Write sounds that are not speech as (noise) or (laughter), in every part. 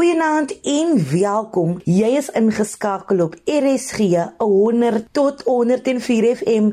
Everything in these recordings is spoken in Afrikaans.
Goeienaand en welkom. Jy is ingeskakel op RSG 100 tot 104 FM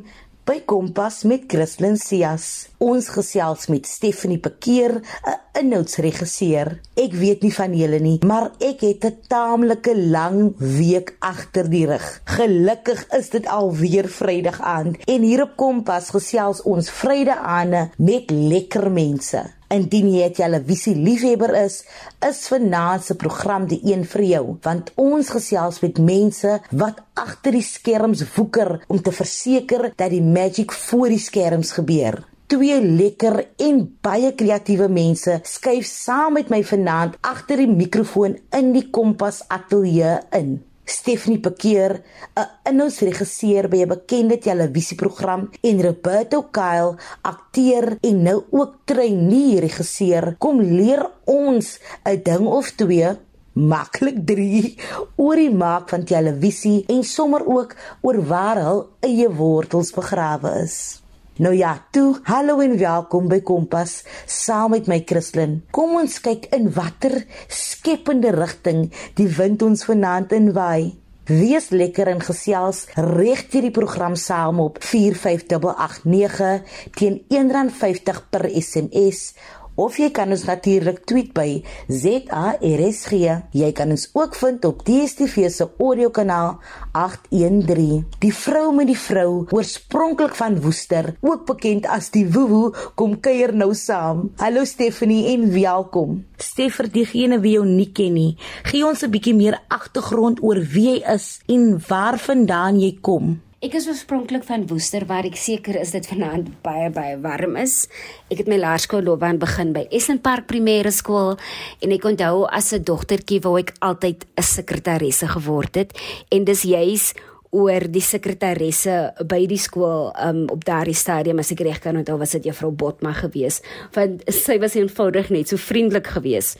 by Kompas met Christlyn Cias. Ons gesels met Stephanie Pekeer, 'n inhoudsregisseur. Ek weet nie van julle nie, maar ek het 'n taamlike lang week agter die rug. Gelukkig is dit alweer Vrydag aand en hier op Kompas gesels ons Vrydag aande met lekker mense. Indien jy 'n televisie liefhebber is, is vanaand se program die een vir jou, want ons gesels met mense wat agter die skerms woeker om te verseker dat die magie voor die skerms gebeur. Twee lekker en baie kreatiewe mense skuif saam met my vanaand agter die mikrofoon in die Kompas ateljee in. Stephanie Pekeer, 'n inhoudsregisseur by 'n bekende televisieprogram en Roberto Kyle, akteur en nou ook trainee regisseur, kom leer ons 'n ding of twee maklik 3 oor die maak van televisie en sommer ook oor waar hul eie wortels begrawe is. Nou ja, toe, hallo en welkom by Kompas saam met my Christlyn. Kom ons kyk in watter skepende rigting die wind ons vanaand inwaai. Wees lekker en gesels reg deur die program saam op 45889 teen R1.50 per SMS of jy kan ons natuurlik tweet by ZARSG. Jy kan ons ook vind op DStv se audiokanaal 813. Die vrou met die vrou, oorspronklik van Woester, ook bekend as die Woewoe, kom kuier nou saam. Hallo Stephanie en welkom. Steffer, diegene wie jou nie ken nie, gee ons 'n bietjie meer agtergrond oor wie jy is en waarvandaan jy kom. Ek is oorspronklik van Woester waar ek seker is dit vanaand baie baie warm is. Ek het my laerskoolloopbaan begin by Essenpark Primêre Skool en ek onthou as 'n dogtertjie wou ek altyd 'n sekretaresse geword het en dis juis oor die sekretaresse by die skool um, op daardie stadium as ek reg kan onthou was dit juffrou Botma geweest want sy was eenvoudig net so vriendelik geweest.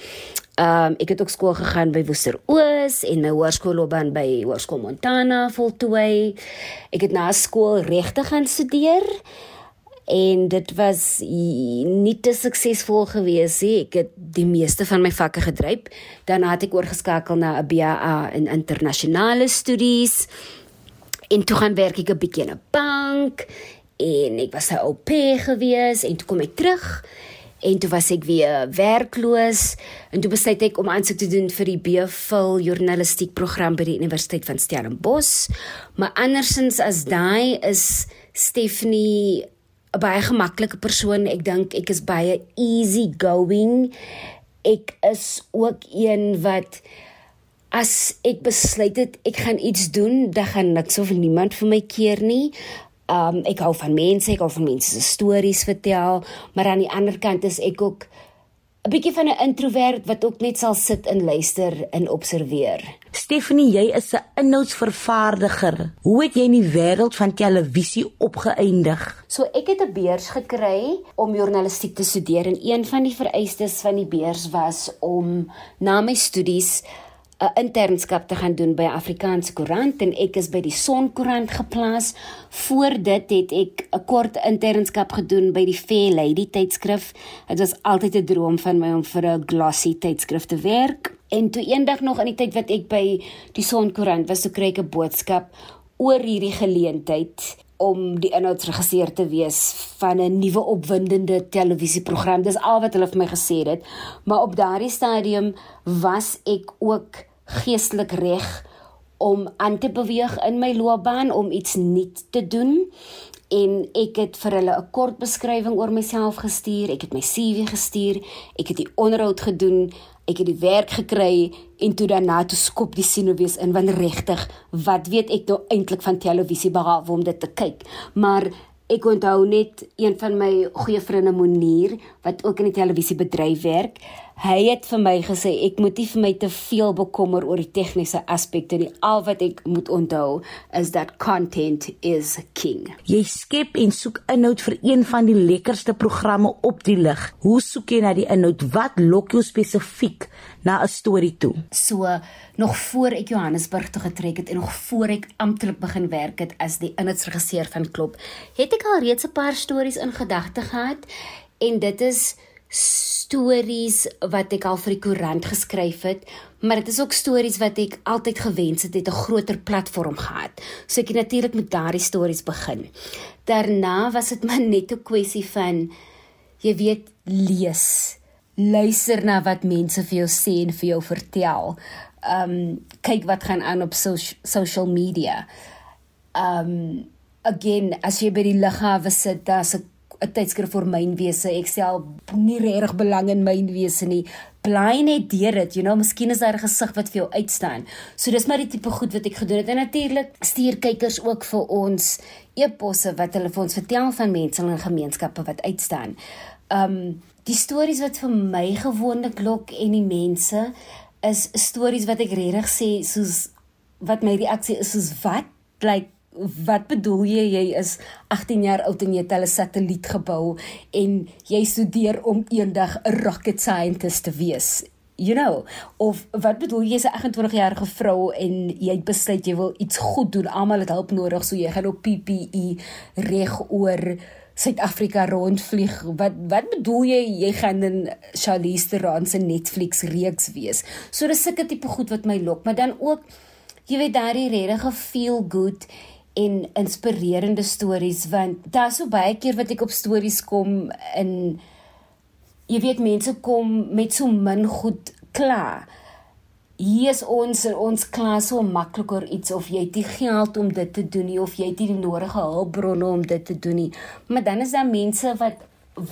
Ehm um, ek het ook skool gegaan by Woester Oos en my hoërskoolloopbaan by Hoërskool Montana voltooi. Ek het na skool regte gaan studeer en dit was nie te suksesvol gewees nie. Ek het die meeste van my vakke gedryf. Daarna het ek oorgeskakel na 'n BA in internasionale studies. En toe gaan werk ek 'n bietjie in 'n bank en ek was 'n pair gewees en toe kom ek terug en toe was ek weer werkloos en toe besluit ek om aansoek te doen vir die BPhil journalistiek program by die Universiteit van Stellenbosch. Maar andersins as daai is Stephanie 'n baie gemaklike persoon. Ek dink ek is baie easy going. Ek is ook een wat as ek besluit het ek gaan iets doen, dan gaan niks of niemand vir my keer nie. Um ek hou van mense, ek hou van mense se stories vertel, maar aan die ander kant is ek ook 'n bietjie van 'n introvert wat ook net sal sit en luister en observeer. Stephanie, jy is 'n inhoudsvervaardiger. Hoe het jy in die wêreld van televisie opgeëindig? So ek het 'n beurs gekry om journalistiek te studeer en een van die vereistes van die beurs was om na my studies 'n internskap te gaan doen by Afrikaanse koerant en ek is by die Sonkoerant geplaas. Voor dit het ek 'n kort internskap gedoen by die Fair Lady tydskrif. Dit was altyd 'n droom van my om vir 'n glossy tydskrif te werk. En toe eendag nog in die tyd wat ek by die Sonkoerant was, so kry ek 'n boodskap oor hierdie geleentheid om die inhoudsregisseur te wees van 'n nuwe opwindende televisieprogram. Dis al wat hulle vir my gesê het. Maar op daardie stadium was ek ook geestelik reg om aan te beweeg in my loopbaan om iets nuuts te doen en ek het vir hulle 'n kort beskrywing oor myself gestuur, ek het my CV gestuur, ek het die onderhoud gedoen, ek het die werk gekry en toe daarna toe skop die sinewees in want regtig, wat weet ek nou eintlik van televisie behalwe om dit te kyk, maar ek onthou net een van my goeie vriende Monier wat ook in die televisiebedryf werk. Hy het vir my gesê ek moet nie vir my te veel bekommer oor die tegniese aspekte nie. Al wat ek moet onthou is dat content is king. Jy skep en soek inhoud vir een van die lekkerste programme op die lig. Hoe soek jy na die inhoud? Wat lok jou spesifiek na 'n storie toe? So nog voor ek Johannesburg toe getrek het en nog voor ek amptelik begin werk het as die inhoudsregisseur van Klop, het ek al reeds 'n paar stories in gedagte gehad en dit is stories wat ek al vir die koerant geskryf het, maar dit is ook stories wat ek altyd gewens het het 'n groter platform gehad. So ek het natuurlik met daardie stories begin. Daarna was dit maar net 'n kwessie van jy weet lees. Luister na wat mense vir jou sê en vir jou vertel. Um kyk wat gaan aan op so social media. Um again, as jy by die lughawe sit, daar's 'n 'n tydskrif vir mynwese. Ek stel nie regtig belang in mynwese nie. Bly net deur dit, you know, miskien is daar 'n gesig wat vir jou uitstaan. So dis maar die tipe goed wat ek gedoen het. En natuurlik stuur kykers ook vir ons e-posse wat hulle vir ons vertel van mense in gemeenskappe wat uitstaan. Um die stories wat vir my gewoonlik lok en die mense is stories wat ek regtig sê soos wat my reaksie is soos wat like wat bedoel jy? Jy is 18 jaar oud en jy het 'n satelliet gebou en jy studeer om eendag 'n rocket scientist te wees. You know? Of wat bedoel jy? Jy's 'n 28 jarige vrou en jy besluit jy wil iets goed doen. Almal het hulp nodig so jy gaan op PPE reg oor Suid-Afrika rondvlieg. Wat wat bedoel jy? Jy gaan in Charlize Theron se Netflix reeks wees. So dis sulke tipe goed wat my lok maar dan ook jy weet daai regte feel good en inspirerende stories want daar's so baie keer wat ek op stories kom in jy weet mense kom met so min goed klaar. Hier is ons ons klas so makliker iets of jy het nie geld om dit te doen nie of jy het nie die nodige hulpbronne om dit te doen nie. Maar dan is daar mense wat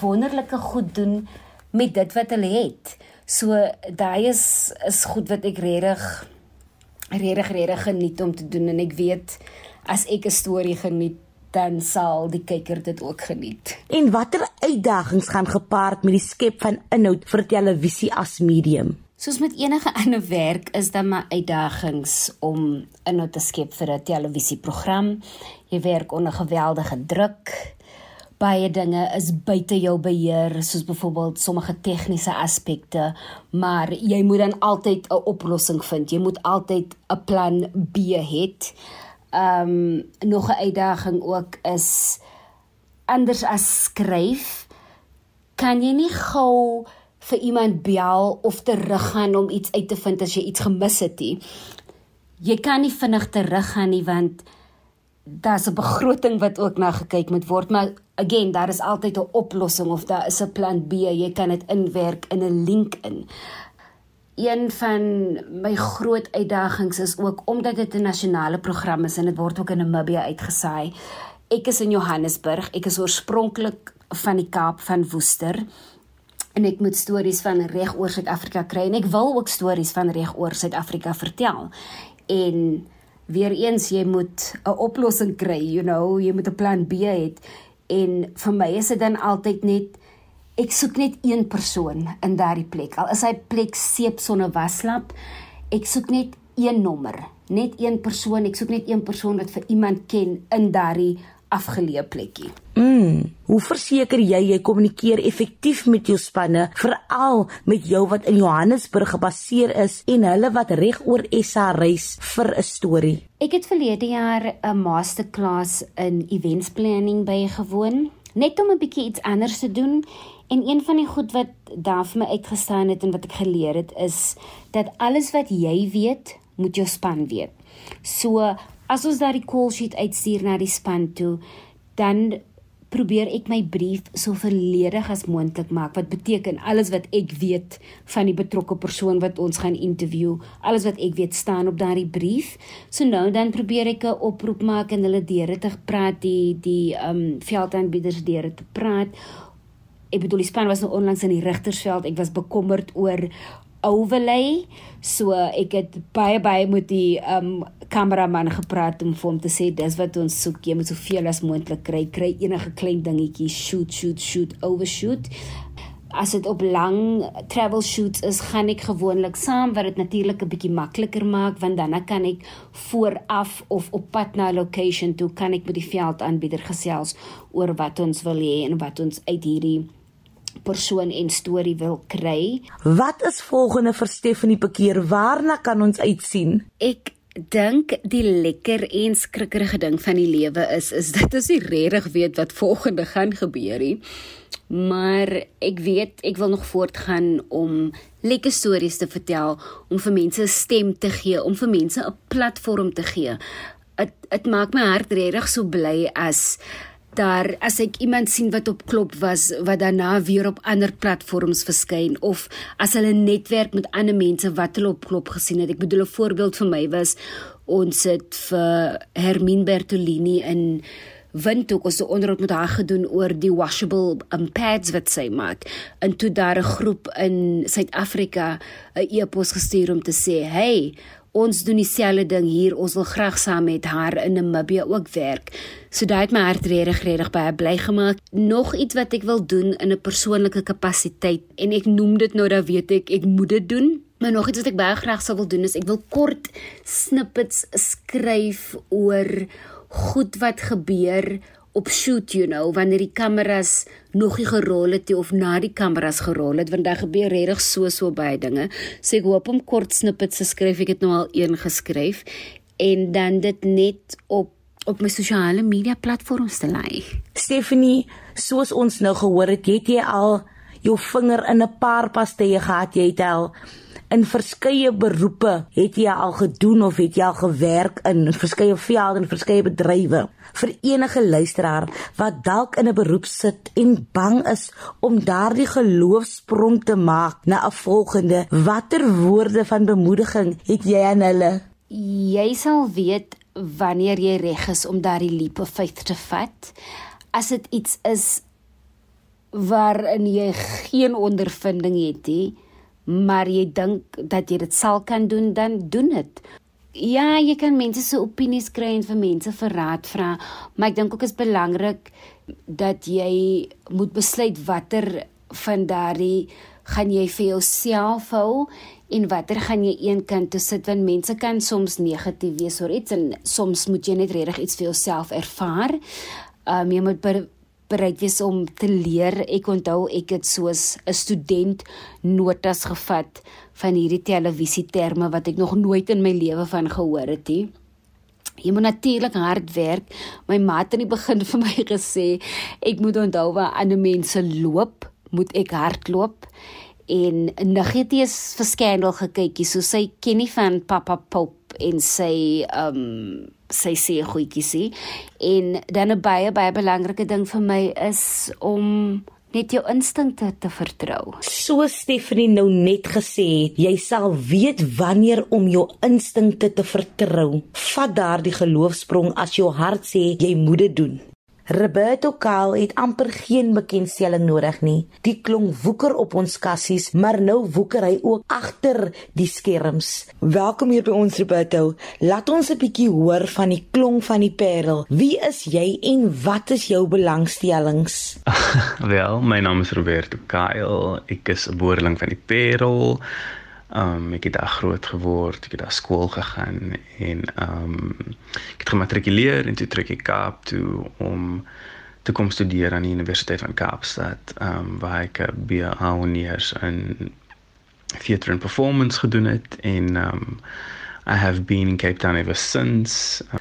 wonderlike goed doen met dit wat hulle het. So daai is is goed wat ek regtig regtig regtig geniet om te doen en ek weet as ek 'n storie geniet, dan sal die kyker dit ook geniet. En watter uitdagings gaan gepaard met die skep van inhoud vir televisie as medium? Soos met enige (laughs) ander werk is daar maar uitdagings om inhoud te skep vir 'n televisieprogram. Jy werk onder geweldige druk. Baie dinge is buite jou beheer, soos byvoorbeeld sommige tegniese aspekte, maar jy moet dan altyd 'n oplossing vind. Jy moet altyd 'n plan B hê ehm um, nog 'n uitdaging ook is anders as skryf kan jy nie gou vir iemand bel of teruggaan om iets uit te vind as jy iets gemis het nie. Jy kan nie vinnig teruggaan nie want daar's 'n begroting wat ook na gekyk moet word, maar again, daar is altyd 'n oplossing of daar is 'n plan B. Jy kan dit inwerk in 'n link in een van my groot uitdagings is ook omdat dit 'n nasionale program is en dit word ook in Namibia uitgesaai. Ek is in Johannesburg. Ek is oorspronklik van die Kaap van Woester en ek moet stories van reg oor Suid-Afrika kry en ek wil ook stories van reg oor Suid-Afrika vertel. En weer eens jy moet 'n oplossing kry, you know, jy moet 'n plan B hê en vir my is dit dan altyd net ek soek net een persoon in daardie plek. Al is hy plek seep sonder waslap, ek soek net een nommer, net een persoon. Ek soek net een persoon wat vir iemand ken in daardie afgeleë plekkie. Mm, hoe verseker jy jy kommunikeer effektief met jou spanne, veral met jou wat in Johannesburg gebaseer is en hulle wat reg oor SA reis vir 'n storie? Ek het verlede jaar 'n masterclass in events planning bygewoon, net om 'n bietjie iets anders te doen En een van die goed wat daar vir my uitgestaan het en wat ek geleer het is dat alles wat jy weet, moet jou span weet. So as ons daai call sheet uitstuur na die span toe, dan probeer ek my brief so volledig as moontlik maak wat beteken alles wat ek weet van die betrokke persoon wat ons gaan interview alles wat ek weet staan op daardie brief so nou dan probeer ek 'n oproep maak en hulle deure te praat die die ehm um, veldaanbieders deure te praat ek bedoel die span was nou onlangs in die Rigtersveld. Ek was bekommerd oor overlay. So ek het baie baie met die um kameraman gepraat om vir hom te sê dis wat ons soek. Jy moet soveel as moontlik kry. Kry enige klein dingetjie shoot shoot shoot overshoot. As dit op lang travel shoots is, gaan ek gewoonlik saam wat dit natuurlik 'n bietjie makliker maak want dan kan ek vooraf of op pad na 'n location toe kan ek met die veldaanbieder gesels oor wat ons wil hê en wat ons uit hierdie persoon en storie wil kry. Wat is volgende vir Stephanie Pekeer? Waarna kan ons uitsien? Ek dink die lekker en skrikkerige ding van die lewe is is dit as jy regtig weet wat volgende gaan gebeur nie. maar ek weet ek wil nog voortgaan om lekker stories te vertel, om vir mense 'n stem te gee, om vir mense 'n platform te gee. Dit dit maak my hart regtig so bly as daar as ek iemand sien wat op klop was wat daarna weer op ander platforms verskyn of as hulle netwerk met ander mense wat hulle op klop gesien het. Ek bedoel 'n voorbeeld vir my was ons het vir Hermine Bertolini in Windhoek ons het onderhoud met haar gedoen oor die washable um, pads wat sy maak. En toe daar 'n groep in Suid-Afrika 'n e-pos gestuur om te sê, "Hey, ons doen dieselfde ding hier. Ons wil graag saam met haar in Namibië ook werk." So daai het my hart regtig regtig baie bly gemaak. Nog iets wat ek wil doen in 'n persoonlike kapasiteit en ek noem dit nou dat weet ek ek moet dit doen. Maar nog iets wat ek baie graag sou wil doen is ek wil kort snippets skryf oor goed wat gebeur op shoot you know wanneer die kameras nog nie gerol het of na die kameras gerol het want daar gebeur regtig so so baie dinge. So ek hoop om kort snippets te skryf. Ek het nou al een geskryf en dan dit net op op my sosiale media platforms te lei. Stephanie, soos ons nou gehoor het, het jy al jou vinger in 'n paar pastye gehad, jy het al in verskeie beroepe het jy al gedoen of het jy al gewerk in verskeie velde en verskeie bedrywe. Vir enige luisteraar wat dalk in 'n beroep sit en bang is om daardie geloofsprong te maak na 'n volgende, watter woorde van bemoediging het jy aan hulle? Jy sal weet wanneer jy reg is om daardie leap of faith te vat. As dit iets is waarin jy geen ondervinding het nie, maar jy dink dat jy dit sal kan doen, dan doen dit. Ja, jy kan mense se opinies kry en vir mense vir raad vra, maar ek dink ook is belangrik dat jy moet besluit watter van daardie gaan jy vir jouself hou en watter gaan jy een kant toe sit want mense kan soms negatief wees oor iets en soms moet jy net regtig iets vir jouself ervaar. Um jy moet bereid wees om te leer. Ek onthou ek het soos 'n student notas gevat van hierdie televisieterme wat ek nog nooit in my lewe van gehoor het nie. Jy moet natuurlik hard werk. My ma het in die begin (laughs) vir my gesê ek moet onthou waar ander mense loop, moet ek hardloop. En Nageti is vir skandal gekykie, so sy ken nie van Papa Pop en sy um sy sê goedjies sê. En dan 'n baie baie belangrike ding vir my is om net jou instinkte te vertrou. So Stephanie nou net gesê het, jy sal weet wanneer om jou instinkte te vertrou. Vat daardie geloofsprong as jou hart sê jy moet dit doen. Roberto Kaal het amper geen bekendstelling nodig nie. Die klong woeker op ons kassies, maar nou woeker hy ook agter die skerms. Welkom hier by ons Roberto. Laat ons 'n bietjie hoor van die klong van die Parel. Wie is jy en wat is jou belangstellings? (laughs) Wel, my naam is Roberto Kaal. Ek is 'n boerling van die Parel. Um ek het daar groot geword, ek het daar skool gegaan en um ek het gematrikuleer en toe trek ek Kaap toe om te kom studeer aan die Universiteit van Kaapstad, um waar ek 'n BA honors in theater and performance gedoen het en um I have been in Cape Town ever since. Um,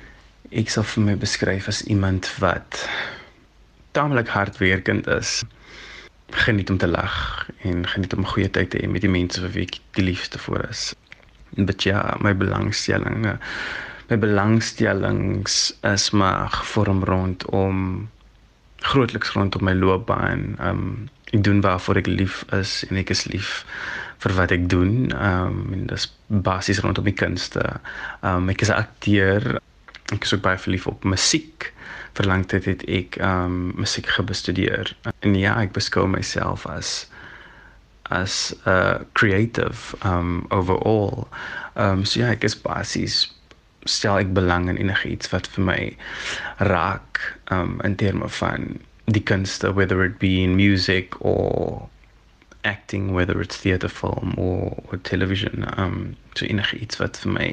ek sal vir my beskryf as iemand wat tamelik hardwerkend is geniet om te lag en geniet om goeie tyd te hê met die mense wie ek die liefste vir is. But ja, my belangstelling, eh, my belangstellings is maar gevorm rondom grootliks rondom my loopbaan. Um ek doen waarvoor ek lief is en ek is lief vir wat ek doen. Um en dis basies rondom die kunste. Um ek is 'n akteur. Ek is ook baie verlief op musiek verlang tyd het ek um musiek gebestudeer. En ja, ek beskou myself as as 'n uh, creative um overall. Um so ja, ek is basies stel ek belang in enigiets wat vir my raak um in terme van die kunste whether it be in music or acting whether it's theater film or, or television um so enigiets wat vir my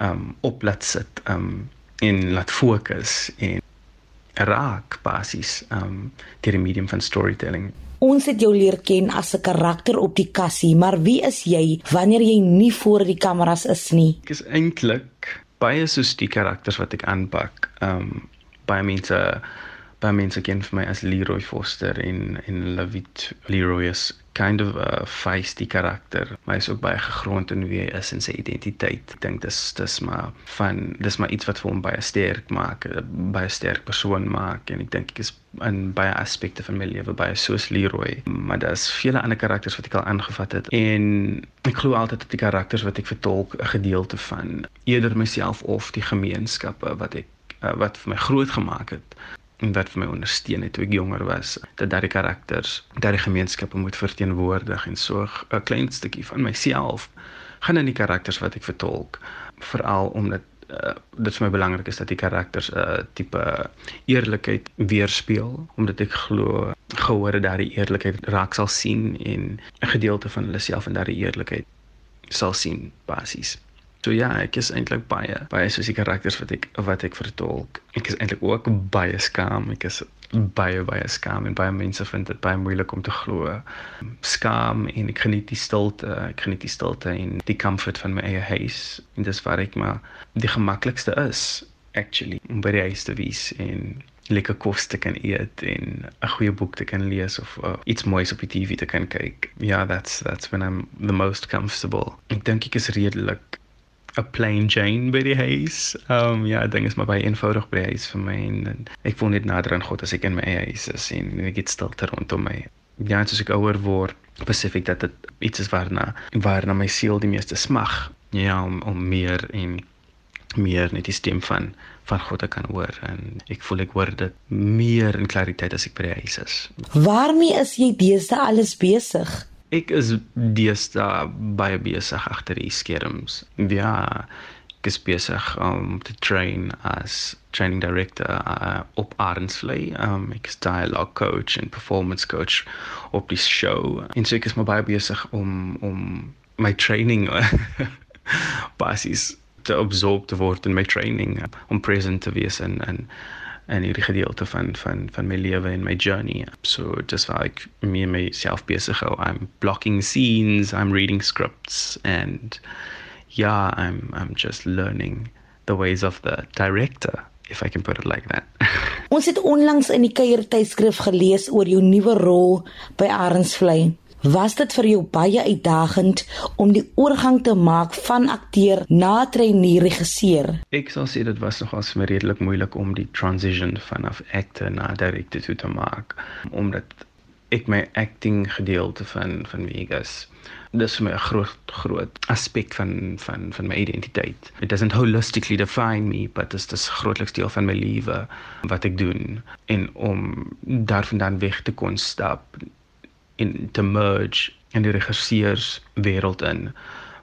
um op laat sit um in laat fokus en raak basies um deur die medium van storytelling. Ons het jou leer ken as 'n karakter op die kassie, maar wie is jy wanneer jy nie voor die kameras is nie? Ek is eintlik baie soos die karakters wat ek aanpak. Um baie mense baie mense ken vir my as Leroy Foster en en Lavit Leroy is kind of 'n feisty karakter, maar hy is ook baie gegrond in wie hy is en sy identiteit. Ek dink dis dis maar van dis maar iets wat vir hom baie sterk maak, baie sterk persoon maak en ek dink ek is in baie aspekte van my lewe baie soos Leroy, maar daar's vele ander karakters wat ek al aangevat het en ek glo altyd dat die karakters wat ek vertolk 'n gedeelte van eerder myself of die gemeenskappe wat ek wat vir my groot gemaak het wat vir my ondersteun het toe ek jonger was dat daardie karakters daardie gemeenskappe moet verteenwoordig en so 'n klein stukkie van myself gaan in die karakters wat ek vertolk. Veral omdat uh, dit vir my belangrik is dat die karakters 'n uh, tipe eerlikheid weerspieël omdat ek glo gehoor dat die eerlikheid raak sal sien en 'n gedeelte van hulle self in daardie eerlikheid sal sien basies So ja, ek is eintlik baie baie soos die karakters wat ek wat ek vertolk. Ek is eintlik ook baie skaam. Ek is baie baie skaam en baie mense vind dit baie moeilik om te glo. Skaam en ek geniet die stilte, ek geniet die stilte en die comfort van my eie huis. En dis waar ek maar die gemaklikste is actually om by die huis te wees en lekker kos te kan eet en 'n goeie boek te kan lees of uh, iets moois op die TV te kan kyk. Ja, yeah, that's that's when I'm the most comfortable. Ek dink ek is redelik 'n plain Jane by die huis. Ehm um, ja, ding is maar baie eenvoudig by die huis vir my en, en ek voel net nader aan God as ek in my eie huis is en, en ek het stilte rondom my. Ja, as ek ouer word, besef ek dat dit iets is waarna waarna my siel die meeste smag. Ja, om om meer en meer net die stem van van God te kan hoor en ek voel ek hoor dit meer in klariteit as ek by die huis is. Waarmee is jy deesdae alles besig? Ek is deesdae baie besig agter die skerms. Ja, ek is besig om te train as training director uh, op Arensvlei. Um ek is dialogue coach en performance coach op die show. En so ek is maar baie besig om om my training (laughs) basis te absorb te word in my training om present te wees en en in hierdie gedeelte van van van my lewe en my journey. So just like me and myself besig hou. I'm blocking scenes, I'm reading scripts and yeah, I'm I'm just learning the ways of the director if I can put it like that. (laughs) Ons het onlangs in die kuier tydskrif gelees oor jou nuwe rol by Arensvlei. Was dit vir jou baie uitdagend om die oorgang te maak van akteur na trainee regisseur? Ek sal sê dit was nogals vir my redelik moeilik om die transition vanaf akteur na direkteur te maak omdat ek my acting gedeelte van van Vegas dis vir my 'n groot groot aspek van van van my identiteit. It doesn't holistically define me, but dit is 'n grootliks deel van my lewe wat ek doen en om daarvandaan weg te kon stap in te merge in die regisseurs wêreld in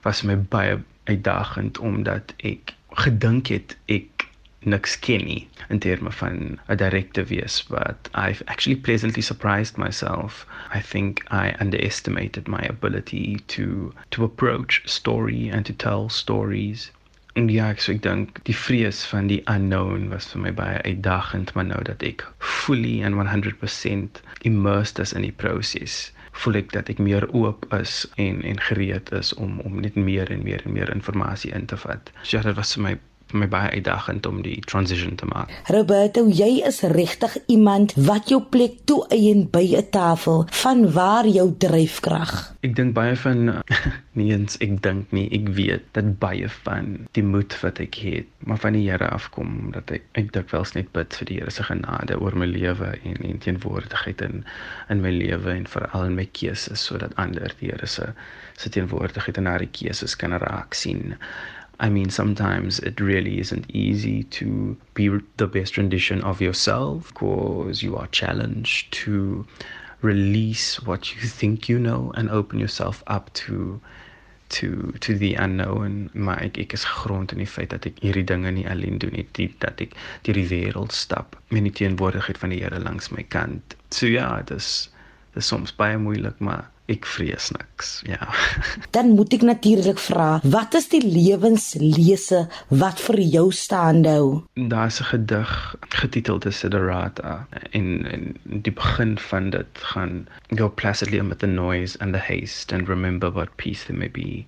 was my baie uitdagend omdat ek gedink het ek niks ken nie in terme van 'n direkte wees but I've actually pleasantly surprised myself. I think I underestimated my ability to to approach story and to tell stories. En ja, ek sê ek dink die vrees van die unknown was vir my baie uitdagend, maar nou dat ek fully and 100% immersed is in die proses, voel ek dat ek meer oop is en en gereed is om om net meer en meer en meer inligting in te vat. So ja, dit was vir my vir my baie uitdagend om die transition te maak. Roberto, jy is regtig iemand wat jou plek toe eien by 'n tafel. Van waar jou dryfkrag? Ek dink baie van (laughs) nie eens ek dink nie, ek weet dat baie van die moed wat ek het, maar van die Here afkom dat ek ek dikwels net bid vir die Here se genade oor my lewe en en teenwoordigheid in in my lewe en veral in my keuses sodat ander die Here se se teenwoordigheid in haar keuses kan raak sien. I mean, sometimes it really isn't easy to be the best rendition of yourself because you are challenged to release what you think you know and open yourself up to to to the unknown. Maar ek ek is grond in die feit dat ek hierdie dinge nie alleen doen nie die, dat ek deur die wêreld stap met die teenwoordigheid van die Here langs my kant. So ja dis dis soms baie moeilik maar ek vrees niks. Ja. (laughs) Dan moet ek natuurlik vra, wat is die lewenslese wat vir jou staande hou? Daar's 'n gedig getiteld Desiderata en in die begin van dit gaan go placidly amid the noise and the haste and remember what peace there may be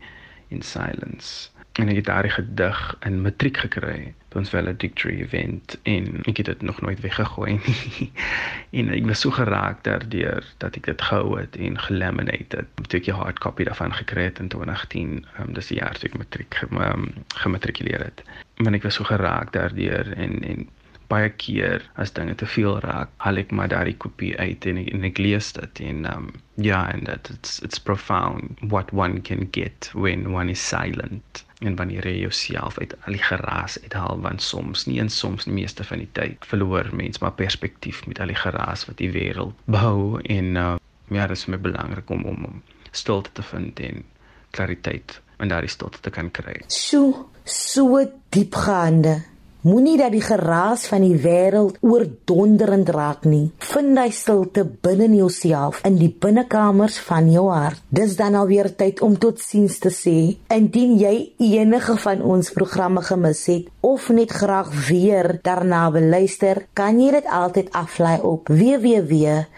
in silence. En ek het daardie gedig in matriek gekry ons valedictory event en ek het dit nog nooit weggegooi nie. (laughs) en ek was so geraak daardeur dat ek dit gehou het en gelaminate het. Toe ek 'n hard copy daarvan gekry het in 2018, um, dis die jaar toe ek matriek um, gematrikuleer het. Maar ek was so geraak daardeur en en baie keer as dinge te veel raak, haal ek maar daai kopie uit en ek, en ek lees dit en um ja and that it's it's profound what one can get when one is silent en wanneer jy jouself uit al die geraas uithaal want soms nie en soms die meeste van die tyd verloor mens maar perspektief met al die geraas wat die wêreld bou en uh, ja dit is vir my belangrik om om, om stilte te vind en klariteit en daardie stilte te kan kry. So so diepgaande Moenie dat die geraas van die wêreld oordonderend raak nie. Vind hy stilte binne in jouself in die binnekamers van jou hart. Dis dan alweer tyd om totsiens te sê. Indien jy enige van ons programme gemis het of net graag weer daarna wil luister, kan jy dit altyd aflaai op www.rsg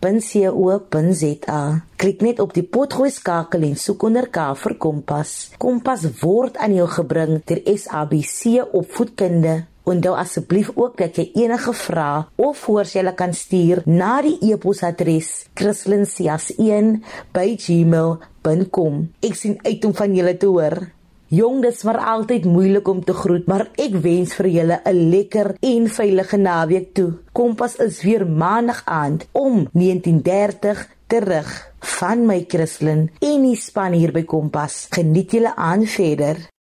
www.co.za. Klik net op die potgooi skakel en soek onder K vir Kompas. Kompas word aan jou gebring deur SABC Opvoedkunde. Onthou asseblief ook dat jy enige vrae of voorstelle kan stuur na die e-posadres kristlyn.sias1@gmail.com. Ek sien uit om van julle te hoor. Jong, dit is maar altyd moeilik om te groet, maar ek wens vir julle 'n lekker en veilige naweek toe. Kompas is weer maandag aand om 19:30 terug van my Christlyn en die span hier by Kompas. Geniet julle aan verder.